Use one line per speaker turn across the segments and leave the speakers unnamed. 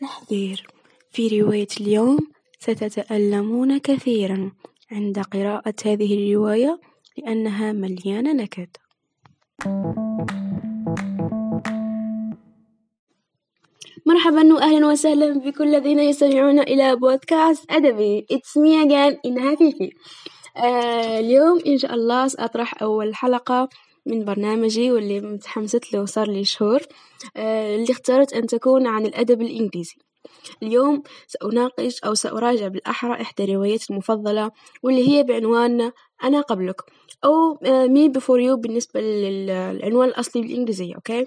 تحذير في رواية اليوم ستتألمون كثيرا عند قراءة هذه الرواية لأنها مليانة نكد مرحبا وأهلا وسهلا بكل الذين يستمعون إلى بودكاست أدبي. It's me again. إنها فيفي. آه اليوم إن شاء الله سأطرح أول حلقة. من برنامجي واللي متحمست له صار لي شهور آه اللي اخترت أن تكون عن الأدب الإنجليزي. اليوم سأناقش أو سأراجع بالأحرى إحدى رواياتي المفضلة واللي هي بعنوان أنا قبلك أو Me Before You بالنسبة للعنوان الأصلي بالإنجليزية okay؟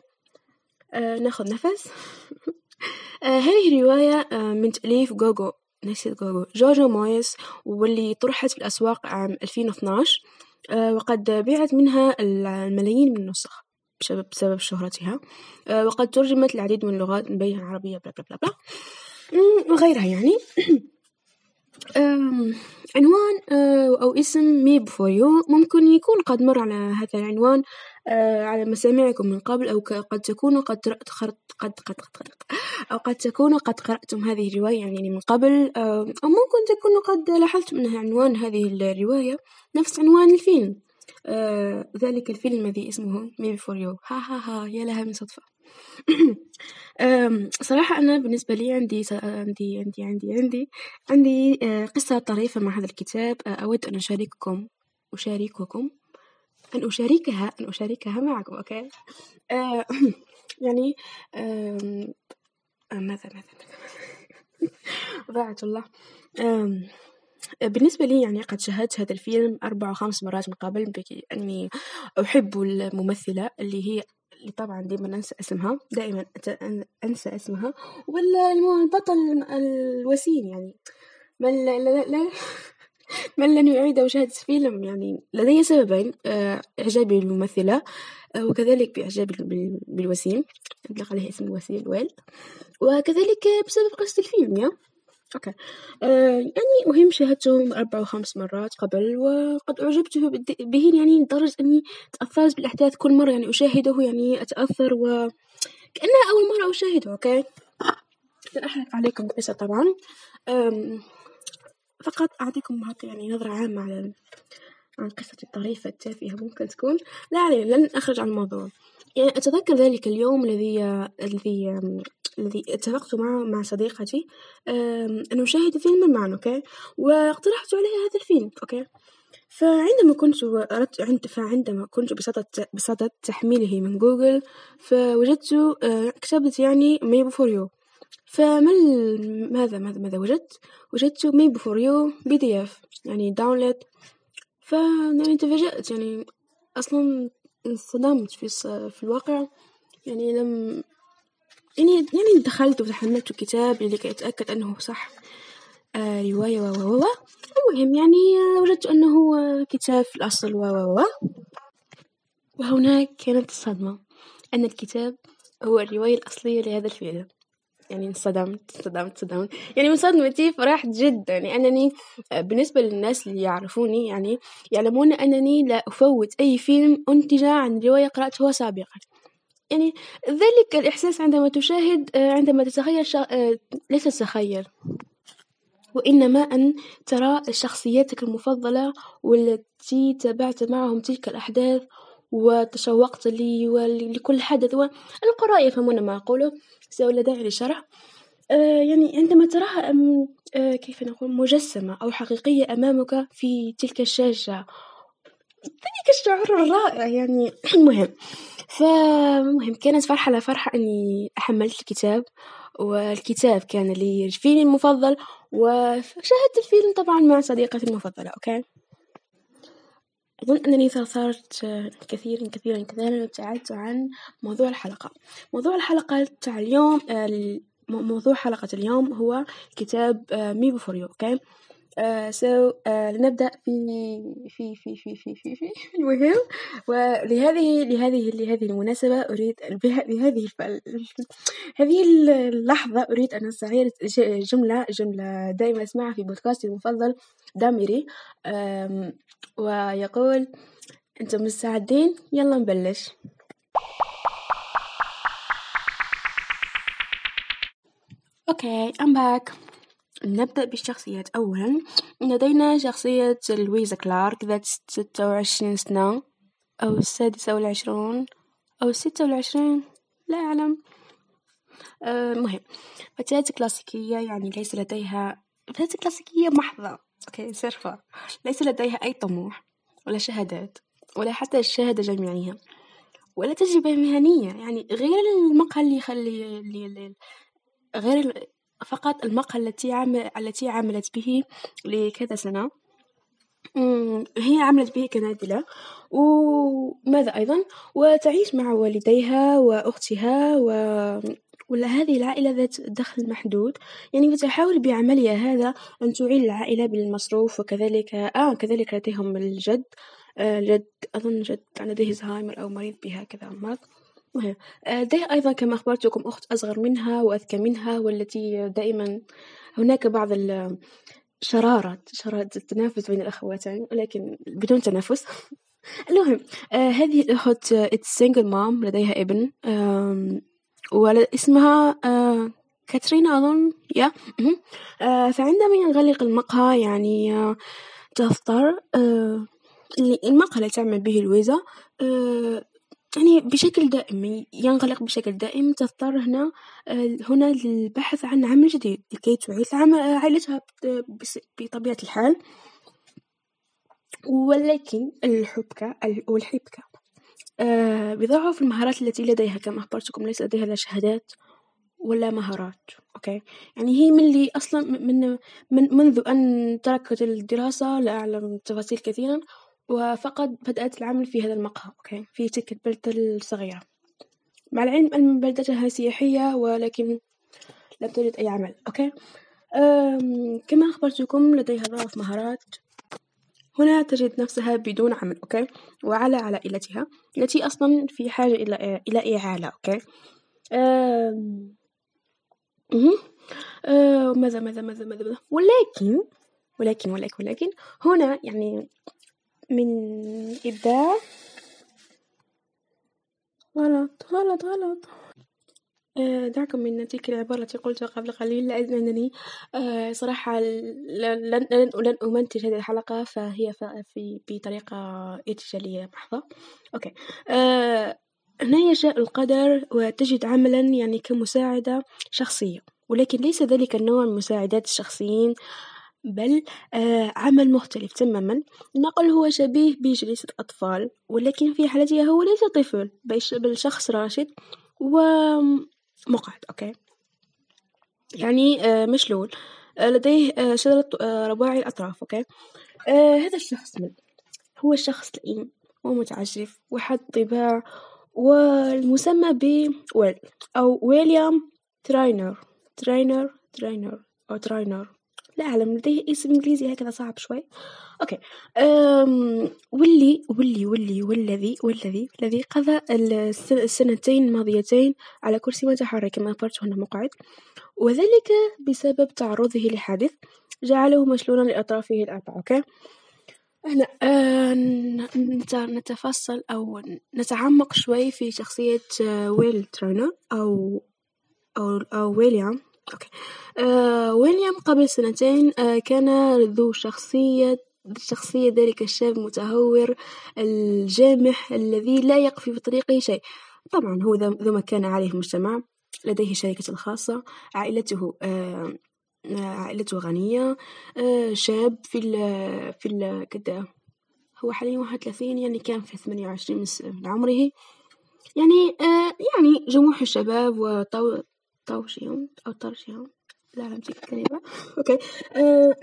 آه ناخذ نفس. آه هذه الرواية آه من تأليف جوجو نسيت جوجو جوجو مويس واللي طرحت في الأسواق عام 2012 آه وقد بيعت منها الملايين من النسخ بسبب, بسبب شهرتها. آه وقد ترجمت العديد من اللغات من بينها العربية بلا بلا بلا. بلا وغيرها يعني. عنوان أو اسم مي بفور يو. ممكن يكون قد مر على هذا العنوان على مسامعكم من قبل أو قد تكونوا قد قد قد قد قد أو قد تكونوا قد قرأتم هذه الرواية يعني من قبل أو ممكن تكونوا قد لاحظتم أن عنوان هذه الرواية نفس عنوان الفيلم. ذلك الفيلم الذي اسمه Me Before You ها ها ها يا لها من صدفة. صراحة أنا بالنسبة لي عندي عندي عندي عندي عندي عندي قصة طريفة مع هذا الكتاب. أود أن أشارككم أشارككم أن أشاركها أن أشاركها معكم okay؟ يعني ماذا ماذا ضاعت الله. بالنسبة لي يعني قد شاهدت هذا الفيلم أربع أو خمس مرات من قبل أني أحب الممثلة اللي هي اللي طبعا دائما أنسى اسمها دائما أنسى اسمها ولا البطل الوسيم يعني. من لا لا لا من لن يعيد مشاهدة الفيلم يعني. لدي سببين إعجابي بالممثلة وكذلك بإعجابي بالوسيم. أطلق عليه اسم الوسيم ويل. وكذلك بسبب قصة الفيلم يا. okay. آه يعني مهم شاهدته أربع أو خمس مرات قبل وقد أعجبت به يعني لدرجة أني تأثرت بالأحداث كل مرة يعني أشاهده يعني أتأثر و كأنها أول مرة أشاهده okay. لن أحرق عليكم القصة طبعا. فقط أعطيكم هكا يعني نظرة عامة على عن قصة الطريفة التافهة ممكن تكون. لا علينا لن أخرج عن الموضوع. يعني أتذكر ذلك اليوم الذي الذي الذي اتفقت مع مع صديقتي أن أشاهد فيلما معا okay؟ واقترحت عليها هذا الفيلم okay؟ فعندما كنت أردت عند فعندما كنت بصدد بصدد تحميله من جوجل فوجدت كتبت يعني Me Before You فما ماذا ماذا ماذا وجدت؟ وجدت Me Before You PDF يعني download ف يعني تفاجأت يعني أصلا انصدمت في في الواقع يعني لم يعني يعني دخلت وتحملت الكتاب لكي أتأكد أنه صح. آه رواية و و و المهم يعني وجدت أنه كتاب في الأصل و و و وهناك كانت الصدمة أن الكتاب هو الرواية الأصلية لهذا الفيلم يعني انصدمت انصدمت انصدمت. يعني من صدمتي فرحت جدا لأنني بالنسبة للناس اللي يعرفوني يعني يعلمون أنني لا أفوت أي فيلم أنتج عن رواية قرأتها سابقا. يعني ذلك الإحساس عندما تشاهد عندما تتخيل شا... ليس تتخيل وإنما أن ترى شخصياتك المفضلة والتي تابعت معهم تلك الأحداث وتشوقت لي ولكل حدث. والقراء يفهمون ما أقوله ولا داعي للشرح آه يعني عندما تراها أم آه كيف نقول مجسمة أو حقيقية أمامك في تلك الشاشة. ذلك الشعور الرائع يعني المهم فمهم كانت فرحة لا فرحة إني حملت الكتاب والكتاب كان لي الفيلم المفضل وشاهدت الفيلم طبعا مع صديقتي المفضلة أوكي؟ أظن أنني ثرثرت كثيرا كثيرا كثيرا وابتعدت عن موضوع الحلقة. موضوع الحلقة تاع اليوم موضوع حلقة اليوم هو كتاب Me Before You okay؟ so لنبدأ في في في في في في في. المهم ولهذه لهذه لهذه المناسبة أريد بهذه هذه اللحظة أريد أن أستعير جملة جملة دائما أسمعها في بودكاستي المفضل داميري. ويقول أنتم مستعدين؟ يلا نبلش. أوكي I'm back. نبدأ بالشخصيات. أولا لدينا شخصية لويزا كلارك ذات ستة وعشرين سنة أو السادسة والعشرون أو الستة والعشرين لا أعلم. أه مهم. فتاة كلاسيكية يعني ليس لديها فتاة كلاسيكية محضة. أوكي صرفة. ليس لديها أي طموح ولا شهادات ولا حتى الشهادة جامعية ولا تجربة مهنية. يعني غير المقهى اللي يخلي غير فقط المقهى التي عمل التي عملت به لكذا سنة. هي عملت به كنادلة. وماذا أيضا؟ وتعيش مع والديها وأختها و ولا هذه العائلة ذات دخل محدود. يعني وتحاول بعملها هذا أن تعين العائلة بالمصروف وكذلك آه كذلك لديهم الجد. آه جد أظن جد لديه زهايمر أو مريض بهكذا أمراض آه، أيضا كما أخبرتكم أخت أصغر منها وأذكى منها والتي دائما هناك بعض الشرارات شرارة التنافس بين الأخواتين ولكن بدون تنافس. المهم آه هذه الأخت it's single mom لديها ابن واسمها آه كاترينا أظن؟ يا آه فعندما ينغلق المقهى يعني آه تضطر آه المقهى اللي تعمل به لويزا آه يعني بشكل دائم ينغلق بشكل دائم تضطر هنا آه، هنا للبحث عن عمل جديد لكي تعيد عمل عائلتها بطبيعة الحال. ولكن الحبكة أو الحبكة آه، بضعف المهارات التي لديها كما أخبرتكم ليس لديها لا شهادات ولا مهارات okay؟ يعني هي من اللي أصلا من, من منذ أن تركت الدراسة لا أعلم تفاصيل كثيرا وفقط بدأت العمل في هذا المقهى okay؟ في تلك البلدة الصغيرة. مع العلم أن بلدتها سياحية ولكن لم تجد أي عمل okay؟ كما أخبرتكم لديها ضعف مهارات. هنا تجد نفسها بدون عمل okay؟ وعلى عائلتها التي أصلا في حاجة إلى إلى إعالة okay؟ ماذا ماذا ماذا ماذا؟ ولكن ولكن ولكن ولكن هنا يعني من إبداع. غلط غلط غلط. آه، دعكم من تلك العبارة التي قلتها قبل قليل لأنني آه، صراحة لن, لن, أمنتج هذه الحلقة فهي في بطريقة ارتجالية محضة أوكي. آه، هنا يشاء القدر وتجد عملا يعني كمساعدة شخصية. ولكن ليس ذلك النوع من المساعدات الشخصيين. بل آه عمل مختلف تماما. نقل هو شبيه بجلسة أطفال ولكن في حالته هو ليس طفل بل شخص راشد ومقعد okay؟ يعني آه مشلول. آه لديه آه رباعي الأطراف أوكي؟ هذا الشخص من هو شخص لئيم ومتعجرف وحاد طباع والمسمى ب ويل أو ويليام تراينر. تراينر تراينر أو تراينر. لا أعلم لديه اسم إنجليزي هكذا صعب شوي. okay. أم واللي واللي واللي والذي والذي الذي قضى السنتين الماضيتين على كرسي متحرك كما أخبرت هنا مقعد. وذلك بسبب تعرضه لحادث جعله مشلولا لأطرافه الأربعة. أوكي. هنا آه نتفصل أو نتعمق شوي في شخصية آه ويل ترينر أو أو, أو ويليام. ويليام قبل سنتين آه كان ذو شخصية شخصية ذلك الشاب المتهور الجامح الذي لا يقفي في طريقه شيء. طبعا هو ذو ما كان عليه المجتمع لديه شركة خاصة عائلته آه عائلته غنية آه شاب في ال في ال كده هو حاليا واحد وثلاثين يعني كان في ثمانية وعشرين من عمره. يعني آه يعني جموح الشباب وطو طوشيهم أو طرشيهم لا أمسك الكلمة. okay. أه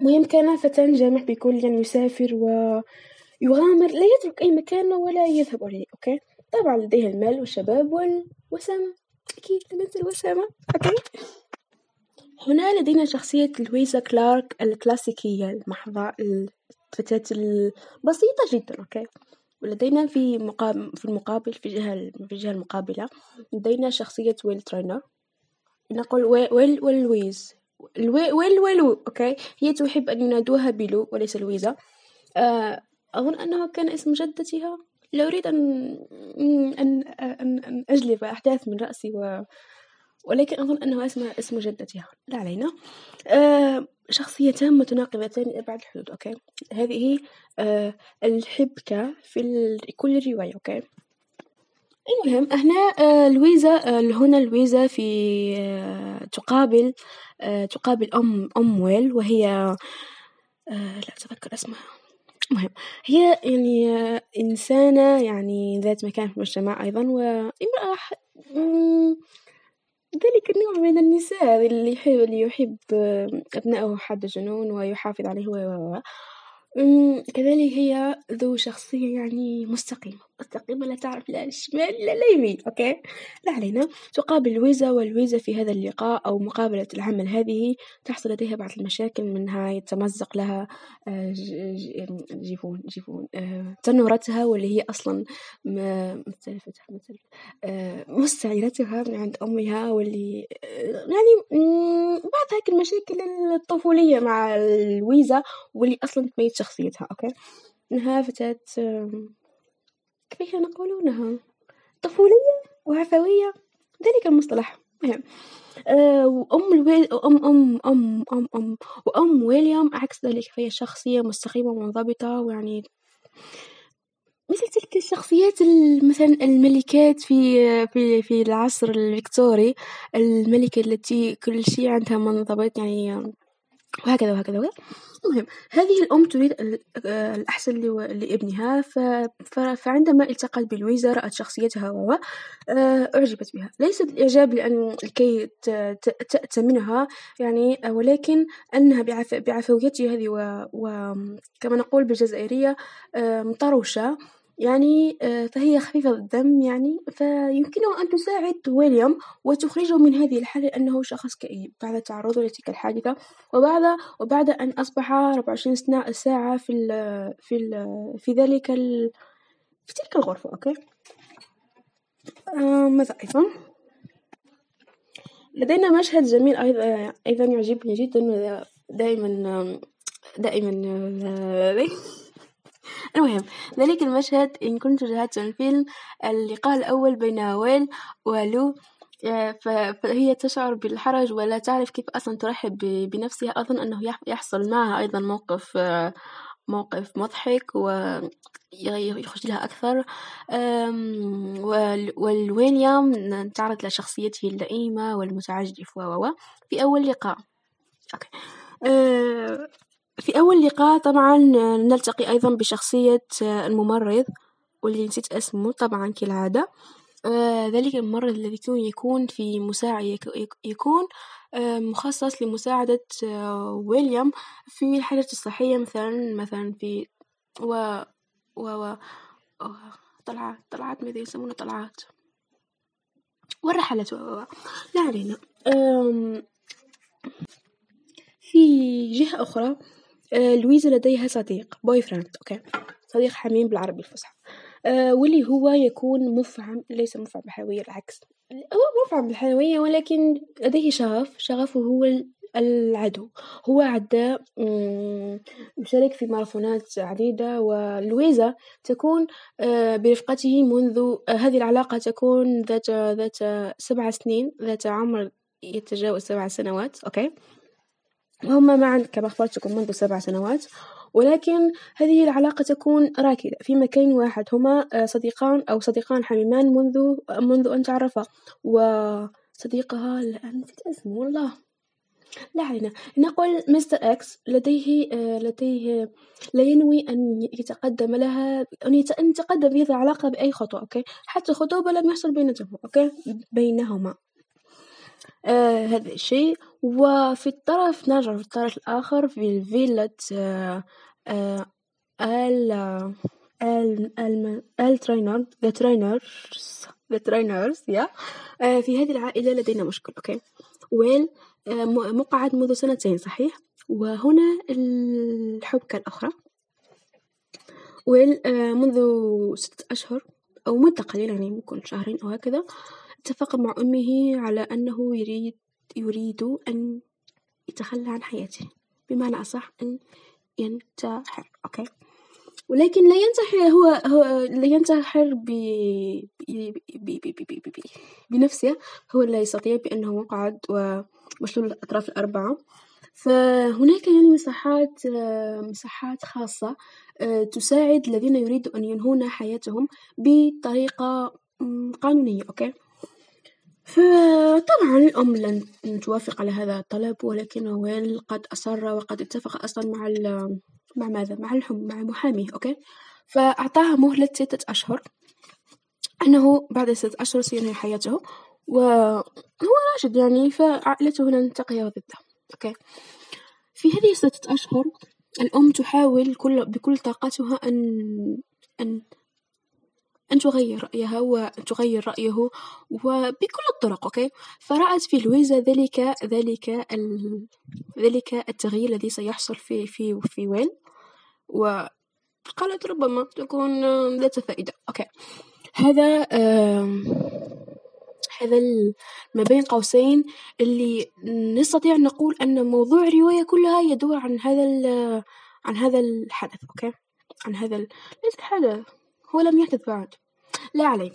مهم كان فتى جامح بكل يعني يسافر ويغامر لا يترك أي مكان ولا يذهب إليه okay؟ طبعا لديه المال والشباب والوسامة أكيد ننسى الوسامة. okay. هنا لدينا شخصية لويزا كلارك الكلاسيكية المحضة الفتاة البسيطة جدا okay؟ ولدينا في مقابل في المقابل في الجهة في الجهة المقابلة. لدينا شخصية ويل ترينر نقول ويل ولويزا ويل ولو okay هي تحب أن ينادوها بلو وليس لويزا آه أظن أنه كان اسم جدتها. لا أريد أن أن أن, أن أجلب أحداث من رأسي و ولكن أظن أنه اسم اسم جدتها لا علينا. آه شخصيتان متناقضتان لأبعد الحدود okay؟ هذه آه الحبكة في كل رواية أوكي؟ المهم هنا آه لويزا آه هنا لويزا في آه تقابل آه تقابل أم أم ويل وهي آه لا أتذكر اسمها. المهم هي يعني آه إنسانة يعني ذات مكان في المجتمع أيضا وامرأة ذلك النوع من النساء اللي يحب اللي يحب أبنائه حد الجنون ويحافظ عليه و و كذلك هي ذو شخصية يعني مستقيمة. مستقيمة لا تعرف لا الشمال لا اليمين okay؟ لا علينا. تقابل لويزا ولويزا في هذا اللقاء أو مقابلة العمل هذه تحصل لديها بعض المشاكل منها يتمزق لها آه، jupon jupon آه، تنورتها واللي هي أصلا مختلستها آه، مستعيرتها من عند أمها واللي يعني بعض هيك المشاكل الطفولية مع لويزا واللي أصلا تميز شخصيتها okay؟ إنها فتاة كيف نقولونها طفولية وعفوية ذلك المصطلح. مهم. أه وأم الويل أم أم أم أم أم وأم ويليام عكس ذلك فهي شخصية مستقيمة ومنضبطة ويعني مثل تلك الشخصيات مثلا الملكات في في في العصر الفيكتوري الملكة التي كل شيء عندها منضبط يعني وهكذا وهكذا وهكذا المهم هذه الأم تريد آه، الأحسن لابنها فعندما التقت بلويزا رأت شخصيتها و آه، أعجبت بها. ليس الإعجاب لأن لكي تأتمنها يعني ولكن أنها بعفويتها هذه وكما نقول بالجزائرية آه، مطروشة. يعني آه، فهي خفيفة الدم يعني فيمكنها أن تساعد ويليام وتخرجه من هذه الحالة لأنه شخص كئيب بعد تعرضه لتلك الحادثة. وبعد وبعد أن أصبح 24 ساعة في ال في ال في ذلك ال في تلك الغرفة أوكي؟ ماذا أيضا لدينا مشهد جميل أيضا أيضا يعجبني جدا دائما دائما آه، المهم ذلك المشهد إن كنت شاهدت الفيلم اللقاء الأول بين ويل ولو آه، فهي تشعر بالحرج ولا تعرف كيف أصلا ترحب بنفسها أظن أنه يحصل معها أيضا موقف آه، موقف مضحك ويخرج لها أكثر. والويليام تعرض لشخصيته اللئيمة والمتعجرف و في أول لقاء. أوكي. آه، في أول لقاء طبعا نلتقي أيضا بشخصية الممرض واللي نسيت اسمه طبعا كالعادة. آه، ذلك الممرض الذي يكون في مساعد يكون آه، مخصص لمساعدة آه، ويليام في الحالة الصحية مثلا مثلا في و و, و... طلعات طلعات ماذا يسمونه طلعات. والرحلات لا علينا. في جهة أخرى آه، لويزا لديها صديق boyfriend okay. صديق حميم بالعربي الفصحى. آه، واللي هو يكون مفعم ليس مفعم بالحيوية العكس. هو مفعم بالحيوية ولكن لديه شغف. شغفه هو العدو. هو عداء يشارك في ماراثونات عديدة. ولويزا تكون آه، برفقته منذ هذه العلاقة تكون ذات ذات سبع سنين ذات عمر يتجاوز سبع سنوات okay. هما معا كما أخبرتكم منذ سبع سنوات ولكن هذه العلاقة تكون راكدة. في مكان واحد هما آه، صديقان أو صديقان حميمان منذ منذ أن تعرفا. وصديقها نسيت اسمه والله. لا علينا. نقول Mister X لديه آه، لديه لا ينوي أن يتقدم لها أن يتقدم في هذه العلاقة بأي خطوة okay؟ حتى خطوبة لم يحصل بينهم okay؟ بينهما. آه هذا الشيء. وفي الطرف نرجع في الطرف الآخر في فيلة آه آه ال ال ال the Traynors the Traynors يا في هذه العائلة لدينا مشكل okay ويل آه مقعد منذ سنتين صحيح؟ وهنا الحبكة الأخرى. ويل آه منذ ستة أشهر أو مدة قليلة يعني ممكن شهرين أو هكذا أتفق مع أمه على أنه يريد يريد أن يتخلى عن حياته بمعنى أصح أن ينتحر أوكي؟ ولكن لا ينتحر هو, هو لا ينتحر ب بنفسه هو لا يستطيع بأنه مقعد ومشلول الأطراف الأربعة. فهناك يعني مساحات مساحات خاصة تساعد الذين يريدوا أن ينهون حياتهم بطريقة قانونية okay؟ فطبعا الأم لن توافق على هذا الطلب ولكن ويل قد أصر وقد اتفق أصلا مع مع ماذا؟ مع الحم مع محاميه okay؟ فأعطاها مهلة ستة أشهر. أنه بعد ستة أشهر سينهي حياته وهو راشد يعني فعائلته لن تقف ضده okay؟ في هذه الستة أشهر الأم تحاول كل بكل طاقتها أن أن أن تغير رأيها وتغير رأيه وبكل الطرق okay؟ فرأت في لويزا ذلك ذلك. ذلك التغيير الذي سيحصل في في في وين؟ وقالت ربما تكون ذات فائدة okay؟ هذا هذا ما بين قوسين اللي نستطيع أن نقول أن موضوع الرواية كلها يدور عن هذا عن هذا الحدث okay؟ عن هذا ليس الحدث هو لم يحدث بعد. لا عليك.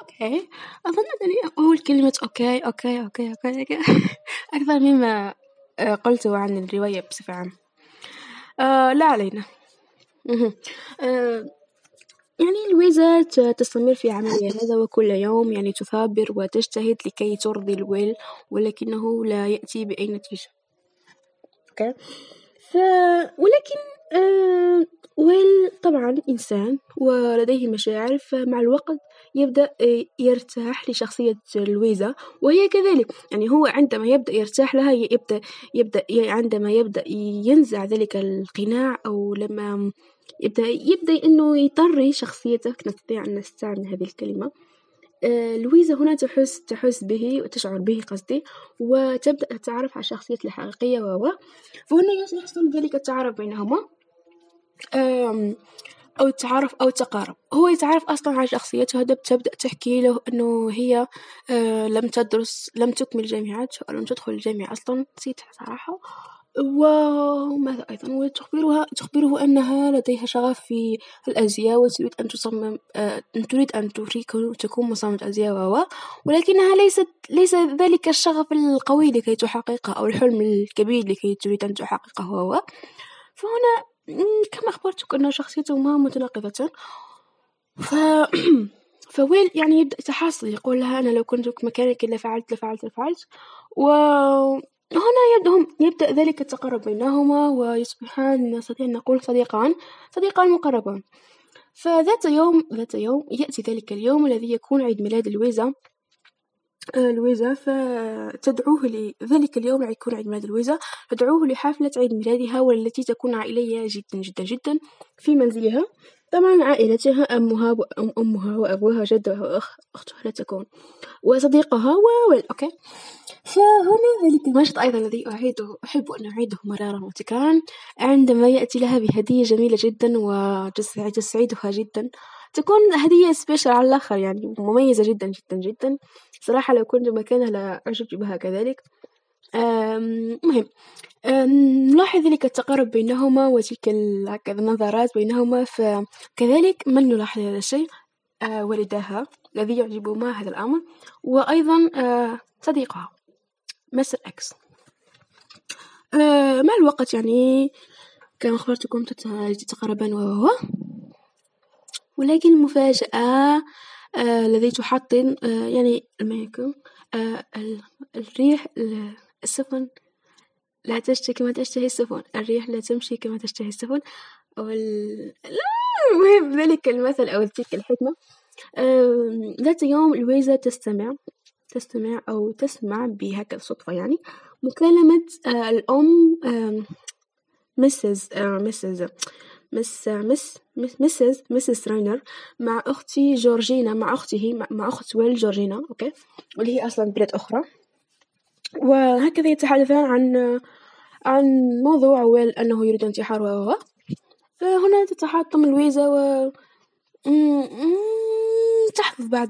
okay. أظن أنني أقول كلمة okay okay okay okay, okay. أكثر مما قلته عن الرواية بصفة عامة. آه لا علينا. آه يعني لويزا تستمر في عملها هذا وكل يوم؟ يعني تثابر وتجتهد لكي ترضي الويل ولكنه لا يأتي بأي نتيجة. okay. ف ولكن آه ويل طبعا إنسان ولديه مشاعر فمع الوقت يبدأ يرتاح لشخصية لويزا وهي كذلك. يعني هو عندما يبدأ يرتاح لها يبدأ يبدأ عندما يبدأ ينزع ذلك القناع أو لما يبدأ يبدأ إنه يطري شخصيتك نستطيع أن نستعمل هذه الكلمة. آه لويزا هنا تحس تحس به وتشعر به قصدي وتبدأ تتعرف على شخصيته الحقيقية و فهنا يحصل ذلك التعارف بينهما. أو التعارف أو التقارب هو يتعرف أصلا على شخصيته تبدأ تحكي له أنه هي آه، لم تدرس لم تكمل جامعات أو لم تدخل الجامعة أصلا نسيت صراحة. وماذا أيضا؟ وتخبرها تخبره أنها لديها شغف في الأزياء وتريد أن تصمم أه تريد أن تكون مصممة أزياء و ولكنها ليست ليس ذلك الشغف القوي لكي تحققه أو الحلم الكبير لكي تريد أن تحققه و. فهنا كما أخبرتك أن شخصيتهما متناقضة. ف فويل يعني يبدأ يتحاصل يقول لها أنا لو كنت مكانك لفعلت لفعلت لفعلت وهنا يبدأ يبدأ ذلك التقرب بينهما ويصبحان نستطيع نقول صديقان صديقان مقربان. فذات يوم ذات يوم يأتي ذلك اليوم الذي يكون عيد ميلاد لويزا. لويزا فتدعوه لذلك اليوم يكون عيد ميلاد لويزا تدعوه لحفلة عيد ميلادها والتي تكون عائلية جدا جدا جدا في منزلها. طبعا عائلتها أمها وأمها وأبوها جدها وأخ أختها لا تكون وصديقها و okay. فهنا ذلك المشهد أيضا الذي أعيده أحب أن أعيده مرارا وتكرارا. عندما يأتي لها بهدية جميلة جدا وتسعدها جدا. تكون هدية special على الآخر يعني مميزة جدا جدا جدا. صراحة لو كنت مكانها لأعجبت بها كذلك. مهم. نلاحظ ذلك التقارب بينهما وتلك هكذا النظرات بينهما فكذلك من نلاحظ هذا الشيء؟ آه، والداها الذي يعجبهما هذا الأمر وأيضا آه، صديقها مس إكس آه، مع الوقت يعني كما أخبرتكم تتقربان وهو ولكن المفاجأة آه، الذي تحطم آه، يعني ما يكون آه، الريح السفن. لا تشتهي كما تشتهي السفن. الريح لا تمشي كما تشتهي السفن. أو. لا مهم ذلك المثل أو تلك الحكمة. ذات يوم لويزا تستمع تستمع أو تسمع بهكذا صدفة يعني مكالمة الأم مسز مسز مس مس مسز مسز راينر مع أختي جورجينا مع أخته مع أخت ويل جورجينا okay؟ واللي هي أصلا بلاد أخرى. وهكذا يتحدثان عن عن موضوع ويل أنه يريد انتحار و فهنا تتحطم لويزا و تحدث بعض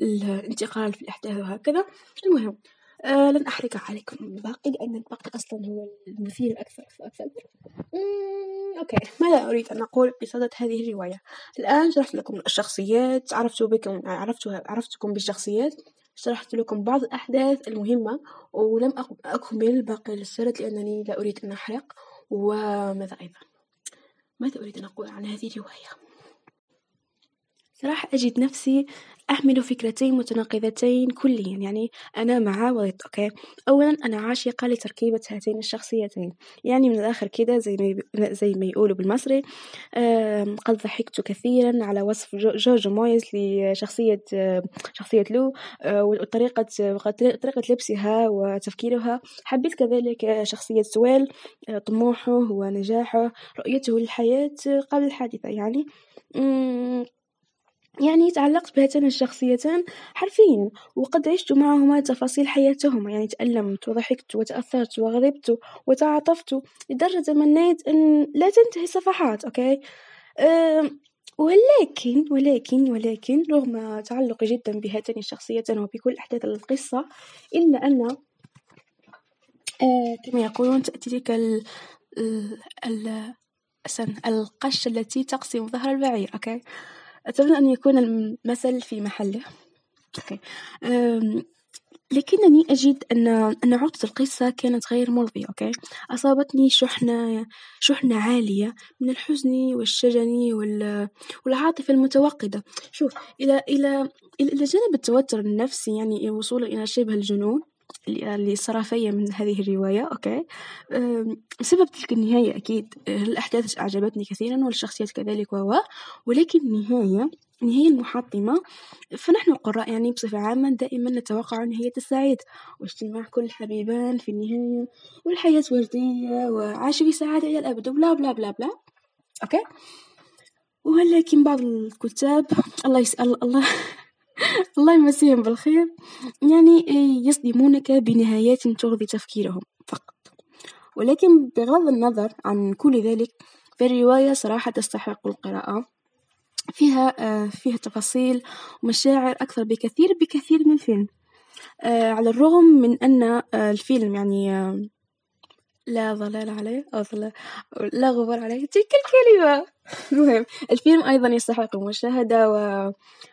الانتقال في الأحداث وهكذا. المهم آه لن أحرق عليكم الباقي لأن الباقي أصلا هو المثير الأكثر فأكثر okay. ماذا أريد أن أقول بصدد هذه الرواية؟ الآن شرحت لكم الشخصيات عرفت بكم عرفت عرفتكم بالشخصيات شرحت لكم بعض الأحداث المهمة ولم أكمل باقي السرد لأنني لا أريد أن أحرق. وماذا أيضا؟ ماذا أريد أن أقول عن هذه الرواية؟ صراحة أجد نفسي أحمل فكرتين متناقضتين كليا يعني أنا مع وضد okay؟ أولا أنا عاشقة لتركيبة هاتين الشخصيتين يعني من الآخر كده زي ما زي ما يقولوا بالمصري قد ضحكت كثيرا على وصف جوجو مويس لشخصية شخصية لو وطريقة طريقة لبسها وتفكيرها. حبيت كذلك شخصية ويل طموحه ونجاحه رؤيته للحياة قبل الحادثة يعني يعني تعلقت بهاتين الشخصيتان حرفيا وقد عشت معهما تفاصيل حياتهما يعني تألمت وضحكت وتأثرت وغضبت وتعاطفت لدرجة تمنيت أن لا تنتهي الصفحات okay؟ أه ولكن ولكن ولكن رغم تعلقي جدا بهاتين الشخصيتين وبكل أحداث القصة إلا أن أه كما يقولون تأتي تلك ال ال القش التي تقسم ظهر البعير okay؟ أتمنى أن يكون المثل في محله. okay. لكنني أجد أن أن عقدة القصة كانت غير مرضية okay. أصابتني شحنة شحنة عالية من الحزن والشجن وال... والعاطفة المتوقدة. شوف إلى إلى إلى جانب التوتر النفسي يعني وصولا إلى شبه الجنون اللي صار فيا من هذه الرواية okay؟ بسبب تلك النهاية أكيد الأحداث أعجبتني كثيرا والشخصيات كذلك و ولكن النهاية النهاية المحطمة فنحن القراء يعني بصفة عامة دائما نتوقع نهاية السعيدة واجتماع كل الحبيبان في النهاية والحياة وردية وعاشوا في سعادة إلى الأبد وبلا بلا بلا بلا. أوكي؟ ولكن بعض الكتاب الله يسأل الله. الله يمسيهم بالخير. يعني يصدمونك بنهايات ترضي تفكيرهم فقط. ولكن بغض النظر عن كل ذلك فالرواية صراحة تستحق القراءة. فيها فيها تفاصيل ومشاعر أكثر بكثير بكثير من الفيلم على الرغم من أن الفيلم يعني لا ظلال عليه أو ظلال لا غبار عليه تلك الكلمة. المهم الفيلم أيضا يستحق المشاهدة و...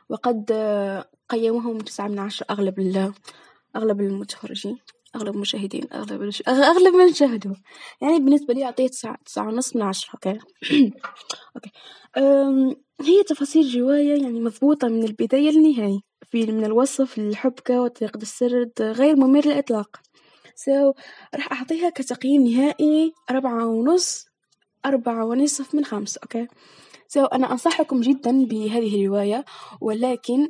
وقد قيموه من تسعة من عشرة أغلب ال... أغلب المتفرجين أغلب المشاهدين أغلب الش... أغلب من شاهدوا. يعني بالنسبة لي أعطيه تسعة تسعة ونص من عشرة okay؟ okay. أم... هي تفاصيل رواية يعني مضبوطة من البداية للنهاية. في من الوصف للحبكة وطريقة السرد غير ممل الإطلاق so راح أعطيها كتقييم نهائي أربعة ونص أربعة ونصف من خمسة okay؟ so أنا أنصحكم جدا بهذه الرواية ولكن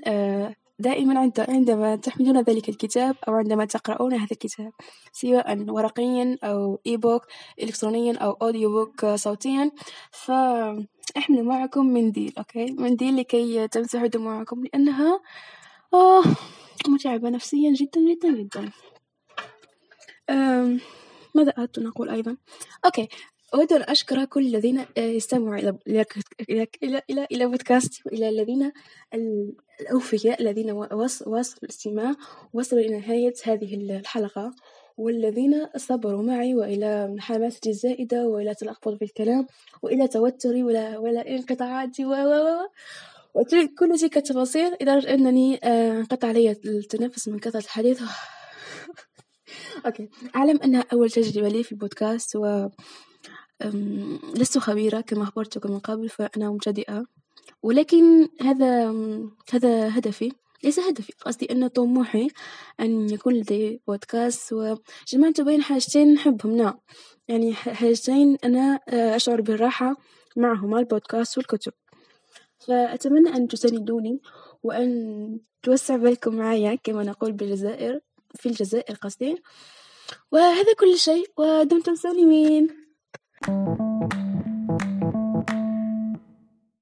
دائما عندما تحملون ذلك الكتاب أو عندما تقرؤون هذا الكتاب سواء ورقيا أو e-book إلكترونيا أو audiobook صوتيا فاحملوا معكم منديل okay؟ منديل لكي تمسحوا دموعكم لأنها آه متعبة نفسيا جدا جدا جدا. ماذا أردت أن أقول أيضا؟ okay أود أن أشكر كل الذين يستمعوا إلى إلى إلى إلى, إلى بودكاستي وإلى الذين الأوفياء الذين واصلوا الاستماع وصلوا إلى نهاية هذه الحلقة والذين صبروا معي وإلى حماستي الزائدة وإلى تلخبط في الكلام وإلى توتري ولا ولا انقطاعاتي و و كل تلك التفاصيل لدرجة أنني انقطع علي التنفس من كثرة الحديث. okay. أعلم أنها أول تجربة لي في البودكاست و لست خبيرة كما أخبرتكم من قبل فأنا مبتدئة. ولكن هذا هذا هدفي ليس هدفي قصدي أن طموحي أن يكون لدي بودكاست وجمعت بين حاجتين نحبهم. نعم يعني حاجتين أنا أشعر بالراحة معهما البودكاست والكتب. فأتمنى أن تساندوني وأن توسع بالكم معايا كما نقول بالجزائر. في الجزائر قصدي. وهذا كل شيء ودمتم سالمين.